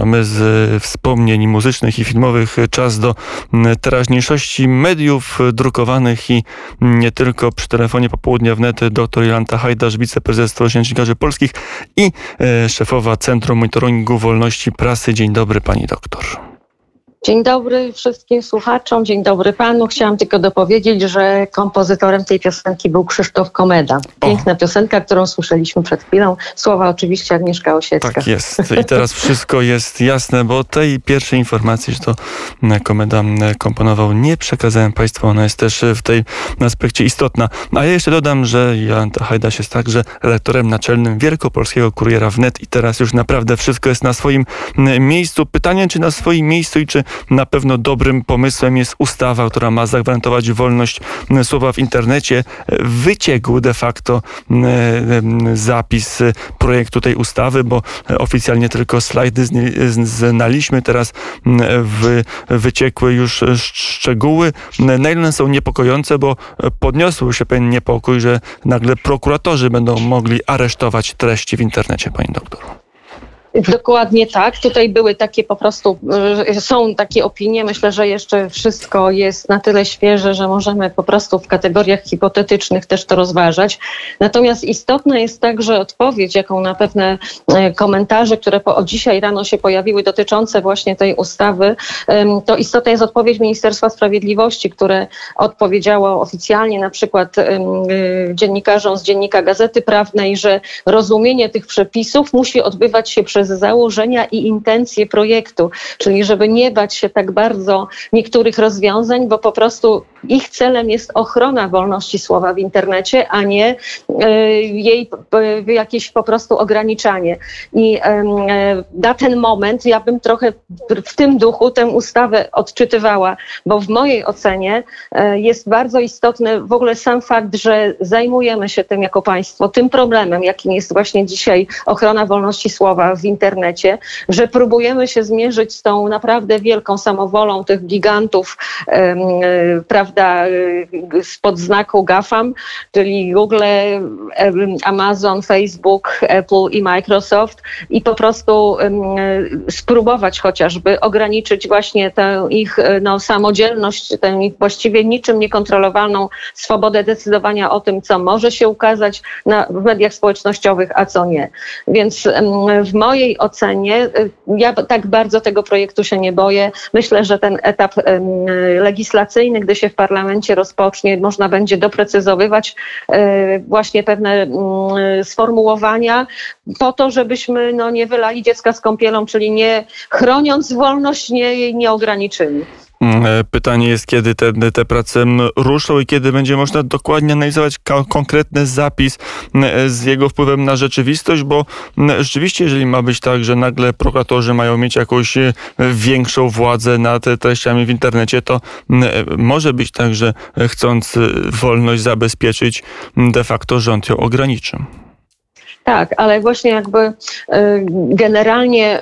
Mamy z wspomnień muzycznych i filmowych czas do teraźniejszości mediów drukowanych i nie tylko przy telefonie popołudnia wnet dr Jolanta Hajdasz, wiceprezes Stowarzyszenia Polskich i e, szefowa Centrum Monitoringu Wolności Prasy. Dzień dobry pani doktor. Dzień dobry wszystkim słuchaczom, dzień dobry panu. Chciałam tylko dopowiedzieć, że kompozytorem tej piosenki był Krzysztof Komeda. Piękna o. piosenka, którą słyszeliśmy przed chwilą. Słowa oczywiście Agnieszka Osiecka. Tak jest. I teraz wszystko jest jasne, bo tej pierwszej informacji, że to Komeda komponował, nie przekazałem państwu. Ona jest też w tej aspekcie istotna. A ja jeszcze dodam, że Jolanta Hajdaś jest także redaktorem naczelnym Wielkopolskiego Kuriera Wnet i teraz już naprawdę wszystko jest na swoim miejscu. Pytanie, czy na swoim miejscu i czy na pewno dobrym pomysłem jest ustawa, która ma zagwarantować wolność słowa w internecie. Wyciekł de facto zapis projektu tej ustawy, bo oficjalnie tylko slajdy znaliśmy. Teraz wyciekły już szczegóły. Na ile są niepokojące, bo podniosł się pewien niepokój, że nagle prokuratorzy będą mogli aresztować treści w internecie, pani doktor. Dokładnie tak. Tutaj były takie po prostu, e, są takie opinie. Myślę, że jeszcze wszystko jest na tyle świeże, że możemy po prostu w kategoriach hipotetycznych też to rozważać. Natomiast istotna jest także odpowiedź, jaką na pewne e, komentarze, które po, dzisiaj rano się pojawiły dotyczące właśnie tej ustawy, to istotna jest odpowiedź Ministerstwa Sprawiedliwości, które odpowiedziało oficjalnie na przykład e, dziennikarzom z Dziennika Gazety Prawnej, że rozumienie tych przepisów musi odbywać się przez przez założenia i intencje projektu, czyli żeby nie bać się tak bardzo niektórych rozwiązań, bo po prostu ich celem jest ochrona wolności słowa w internecie, a nie e, jej jakieś po prostu ograniczanie. I e, na ten moment ja bym trochę w tym duchu tę ustawę odczytywała, bo w mojej ocenie e, jest bardzo istotny w ogóle sam fakt, że zajmujemy się tym jako państwo, tym problemem, jakim jest właśnie dzisiaj ochrona wolności słowa w internecie, że próbujemy się zmierzyć z tą naprawdę wielką samowolą tych gigantów, prawda, spod znaku GAFAM, czyli Google, Amazon, Facebook, Apple i Microsoft i po prostu spróbować chociażby ograniczyć właśnie tę ich no, samodzielność, tę ich właściwie niczym niekontrolowaną swobodę decydowania o tym, co może się ukazać na, w mediach społecznościowych, a co nie. Więc w mojej mojej ocenie, y, ja tak bardzo tego projektu się nie boję. Myślę, że ten etap legislacyjny, gdy się w parlamencie rozpocznie, można będzie doprecyzowywać y, właśnie pewne mm, sformułowania po to, żebyśmy no, nie wylali dziecka z kąpielą, czyli nie chroniąc wolność, nie, nie ograniczyli. Mm, e, pytanie jest, kiedy te, te prace ruszą i kiedy będzie można dokładnie analizować konkretny zapis e, z jego wpływem na rzeczywistość, bo rzeczywiście, jeżeli ma być tak, że nagle prokuratorzy mają mieć jakąś e, większą władzę nad treściami w internecie, to może być tak, że chcąc wolność zabezpieczyć, de facto rząd ją ograniczy. Tak, ale właśnie jakby generalnie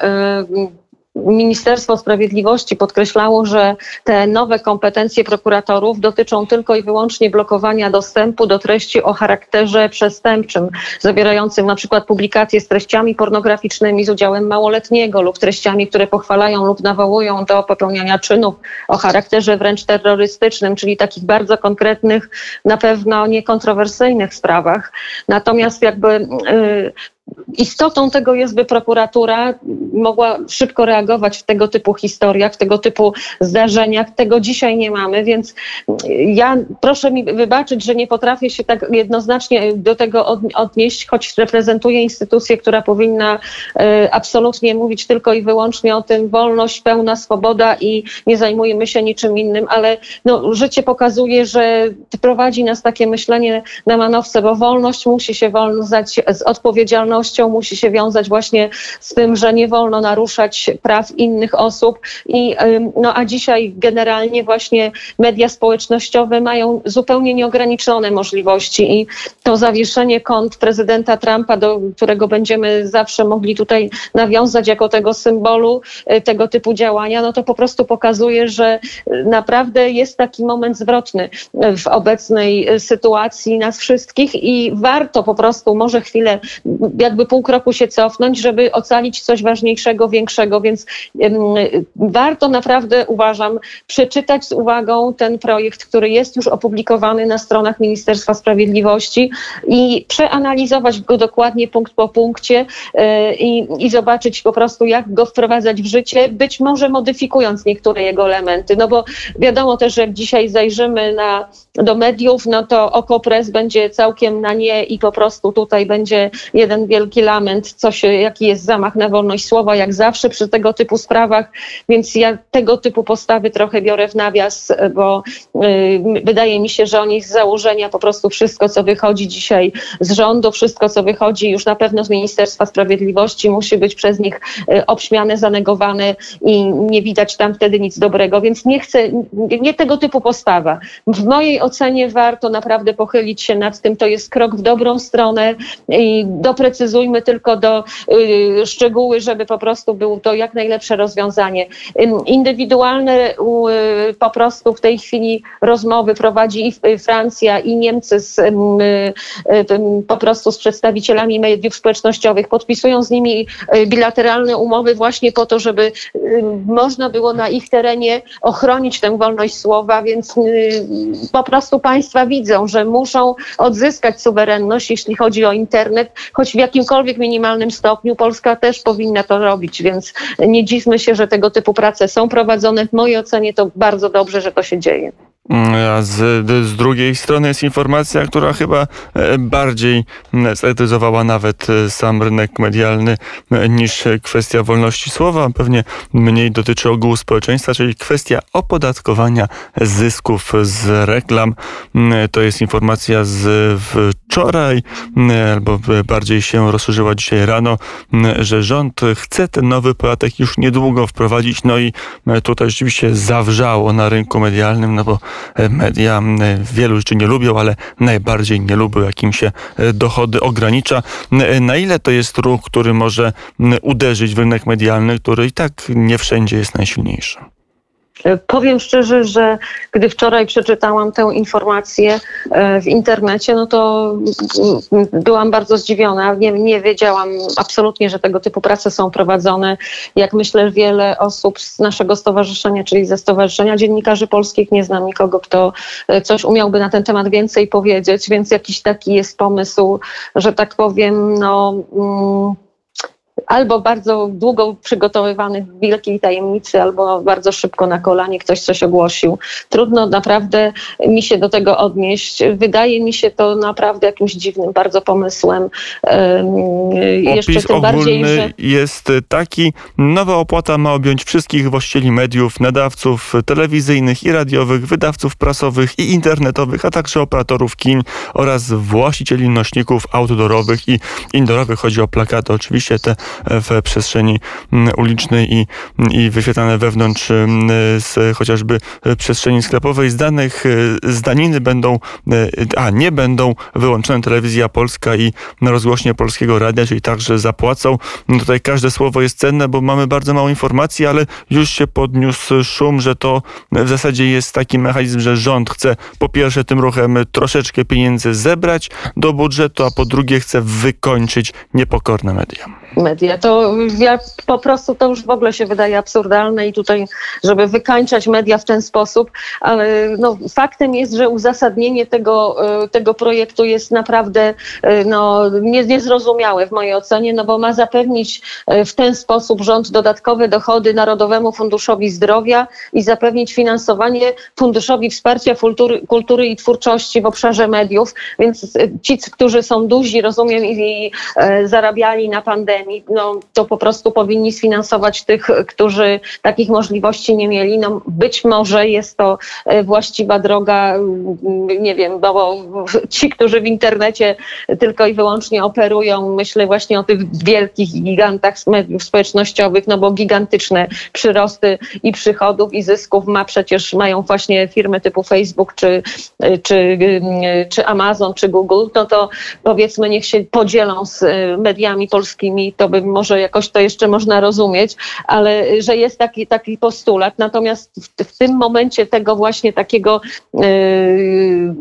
Ministerstwo Sprawiedliwości podkreślało, że te nowe kompetencje prokuratorów dotyczą tylko i wyłącznie blokowania dostępu do treści o charakterze przestępczym, zawierającym na przykład publikacje z treściami pornograficznymi z udziałem małoletniego lub treściami, które pochwalają lub nawołują do popełniania czynów o charakterze wręcz terrorystycznym, czyli takich bardzo konkretnych, na pewno niekontrowersyjnych sprawach. Natomiast jakby yy, istotą tego jest, by prokuratura mogła szybko reagować w tego typu historiach, w tego typu zdarzeniach. Tego dzisiaj nie mamy, więc ja proszę mi wybaczyć, że nie potrafię się tak jednoznacznie do tego odnieść, choć reprezentuję instytucję, która powinna e, absolutnie mówić tylko i wyłącznie o tym wolność, pełna swoboda i nie zajmujemy się niczym innym, ale no, życie pokazuje, że prowadzi nas takie myślenie na manowce, bo wolność musi się wiązać z odpowiedzialnością musi się wiązać właśnie z tym, że nie wolno naruszać praw innych osób. I, no, a dzisiaj generalnie właśnie media społecznościowe mają zupełnie nieograniczone możliwości i to zawieszenie kont prezydenta Trumpa, do którego będziemy zawsze mogli tutaj nawiązać jako tego symbolu y, tego typu działania, no to po prostu pokazuje, że naprawdę jest taki moment zwrotny w obecnej sytuacji nas wszystkich i warto po prostu może chwilę jakby pół kroku się cofnąć, żeby ocalić coś ważniejszego, większego, więc warto naprawdę, uważam, przeczytać z uwagą ten projekt, który jest już opublikowany na stronach Ministerstwa Sprawiedliwości i przeanalizować go dokładnie punkt po punkcie e, i, i zobaczyć po prostu, jak go wprowadzać w życie, być może modyfikując niektóre jego elementy, no bo wiadomo też, że jak dzisiaj zajrzymy na, do mediów, no to Okopres będzie całkiem na nie i po prostu tutaj będzie jeden wielki lament, co się, jaki jest zamach na wolność słowa, jak zawsze przy tego typu sprawach, więc ja tego typu postawy trochę biorę w nawias, bo y, wydaje mi się, że oni z założenia po prostu wszystko, co wychodzi dzisiaj z rządu, wszystko, co wychodzi już na pewno z Ministerstwa Sprawiedliwości, musi być przez nich y, obśmiane, zanegowane i nie widać tam wtedy nic dobrego, więc nie chcę, nie tego typu postawa. W mojej ocenie warto naprawdę pochylić się nad tym, to jest krok w dobrą stronę i doprecyzujmy tylko do y, szczegóły, żeby po prostu było to jak najlepsze rozwiązanie. Indywidualne y, po prostu w tej chwili rozmowy prowadzi i Francja i Niemcy z, y, po prostu z przedstawicielami mediów społecznościowych, podpisują z nimi bilateralne umowy właśnie po to, żeby można było na ich terenie ochronić tę wolność słowa, więc po prostu państwa widzą, że muszą odzyskać suwerenność, jeśli chodzi o internet, choć w jakimkolwiek minimalnym stopniu Polska też powinna to robić, więc nie dziwmy się, że tego typu prace są prowadzone. W mojej ocenie to bardzo dobrze, że to się dzieje. A z, z drugiej strony jest informacja, która chyba e, bardziej zetyzowała nawet e, sam rynek medialny e, niż kwestia wolności słowa. Pewnie mniej dotyczy ogółu społeczeństwa, czyli kwestia opodatkowania zysków z reklam. To jest informacja z wczoraj, albo bardziej się rozszerzyła dzisiaj rano, że rząd chce ten nowy podatek już niedługo wprowadzić. No i tutaj rzeczywiście zawrzało na rynku medialnym, no bo media wielu rzeczy nie lubią, ale najbardziej nie lubią, jak im się e, dochody ogranicza. Na ile to jest ruch, który może uderzyć w rynek medialny, który i tak nie wszędzie jest najsilniejszy? E, powiem szczerze, że gdy wczoraj przeczytałam tę informację e, w internecie, no to byłam bardzo zdziwiona. Nie, nie wiedziałam absolutnie, że tego typu prace są prowadzone. Jak myślę, wiele osób z naszego stowarzyszenia, czyli ze Stowarzyszenia Dziennikarzy Polskich, nie znam nikogo, kto e, coś umiałby na ten temat więcej powiedzieć, więc jakiś taki jest pomysł, że tak powiem, no. Mm, albo bardzo długo przygotowywany w wielkiej tajemnicy, albo bardzo szybko na kolanie ktoś coś ogłosił. Trudno naprawdę mi się do tego odnieść. Wydaje mi się to naprawdę jakimś dziwnym bardzo pomysłem. Jeszcze Opis tym bardziej, że... jest taki, nowa opłata ma objąć wszystkich właścicieli mediów, nadawców telewizyjnych i radiowych, wydawców prasowych i internetowych, a także operatorów kin oraz właścicieli nośników outdoorowych i indoorowych. Chodzi o plakaty, oczywiście te w przestrzeni mm, ulicznej i, i wyświetlane wewnątrz mm, z chociażby przestrzeni sklepowej. Z danych z daniny będą, a nie będą wyłączone telewizja polska i rozgłośnie polskiego radia, czyli także zapłacą. Tutaj każde słowo jest cenne, bo mamy bardzo mało informacji, ale już się podniósł szum, że to w zasadzie jest taki mechanizm, że rząd chce po pierwsze tym ruchem troszeczkę pieniędzy zebrać do budżetu, a po drugie chce wykończyć niepokorne media media. To ja po prostu to już w ogóle się wydaje absurdalne i tutaj, żeby wykańczać media w ten sposób, ale no, faktem jest, że uzasadnienie tego, e, tego projektu jest naprawdę e, no, nie, niezrozumiałe w mojej ocenie, no bo ma zapewnić e, w ten sposób rząd dodatkowe dochody Narodowemu Funduszowi Zdrowia i zapewnić finansowanie Funduszowi Wsparcia Kultury, kultury i Twórczości w obszarze mediów, więc ci, którzy są duzi, rozumiem, i, i zarabiali na pandemii, no, to po prostu powinni sfinansować tych, którzy takich możliwości nie mieli. No, być może jest to e, właściwa droga, mm, nie wiem, bo ci, którzy w internecie tylko i wyłącznie operują, myślę właśnie o tych wielkich gigantach mediów społecznościowych, no bo gigantyczne przyrosty i przychodów i zysków ma przecież, mają właśnie firmy typu Facebook czy, czy, mm, czy Amazon czy Google, no to powiedzmy niech się podzielą z e, mediami polskimi to by może jakoś to jeszcze można rozumieć, ale że jest taki, taki postulat. Natomiast w, w tym momencie tego właśnie takiego yy,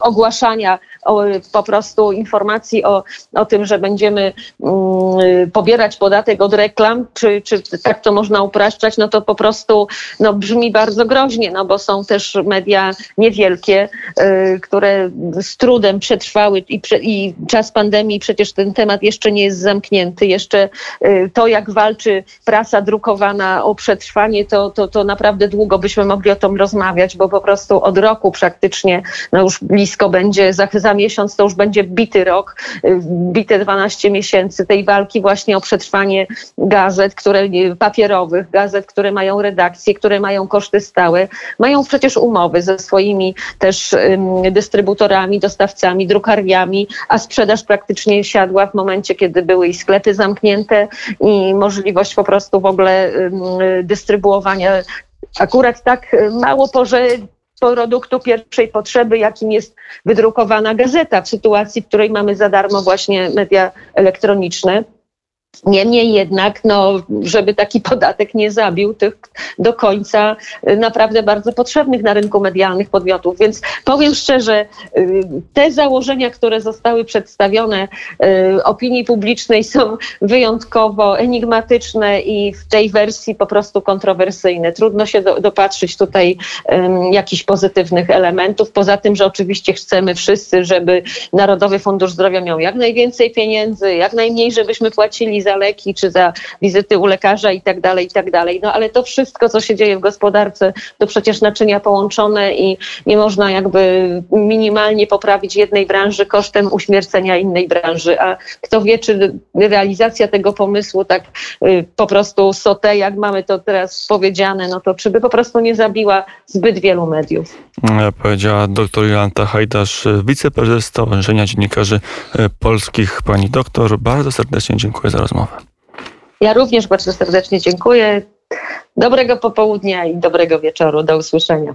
ogłaszania o, po prostu informacji o, o tym, że będziemy mm, pobierać podatek od reklam, czy, czy tak to można upraszczać, no to po prostu no, brzmi bardzo groźnie, no bo są też media niewielkie, y, które z trudem przetrwały i, i czas pandemii, przecież ten temat jeszcze nie jest zamknięty, jeszcze y, to jak walczy prasa drukowana o przetrwanie, to, to, to naprawdę długo byśmy mogli o tym rozmawiać, bo po prostu od roku praktycznie, no już blisko będzie, za miesiąc to już będzie bity rok, y, bite 12 miesięcy tej walki właśnie o przetrwanie gazet, które papierowych, gazet, które mają redakcje, które mają koszty stałe, mają przecież umowy ze swoimi też dystrybutorami, dostawcami, drukarniami, a sprzedaż praktycznie siadła w momencie, kiedy były i sklepy zamknięte i możliwość po prostu w ogóle dystrybuowania. Akurat tak mało porze produktu pierwszej potrzeby, jakim jest wydrukowana gazeta, w sytuacji, w której mamy za darmo właśnie media elektroniczne. Niemniej jednak, no, żeby taki podatek nie zabił tych do końca y, naprawdę bardzo potrzebnych na rynku medialnych podmiotów. Więc powiem szczerze, y, te założenia, które zostały przedstawione y, opinii publicznej są wyjątkowo enigmatyczne i w tej wersji po prostu kontrowersyjne. Trudno się do, dopatrzyć tutaj um, jakichś pozytywnych elementów. Poza tym, że oczywiście chcemy wszyscy, żeby Narodowy Fundusz Zdrowia miał jak najwięcej pieniędzy, jak najmniej, żebyśmy płacili za leki, czy za wizyty u lekarza i tak dalej, i tak dalej. No ale to wszystko, co się dzieje w gospodarce, to przecież naczynia połączone i nie można jakby minimalnie poprawić jednej branży kosztem uśmiercenia innej branży. A kto wie, czy realizacja tego pomysłu tak y, po prostu sotę, jak mamy to teraz powiedziane, no to czy by po prostu nie zabiła zbyt wielu mediów. Powiedziała doktor Jolanta Hajdasz, wiceprezes Stowarzyszenia Dziennikarzy Polskich. Pani doktor, bardzo serdecznie dziękuję za rozmowę rozmowę. Ja również bardzo serdecznie dziękuję. Dobrego popołudnia i dobrego wieczoru. Do usłyszenia.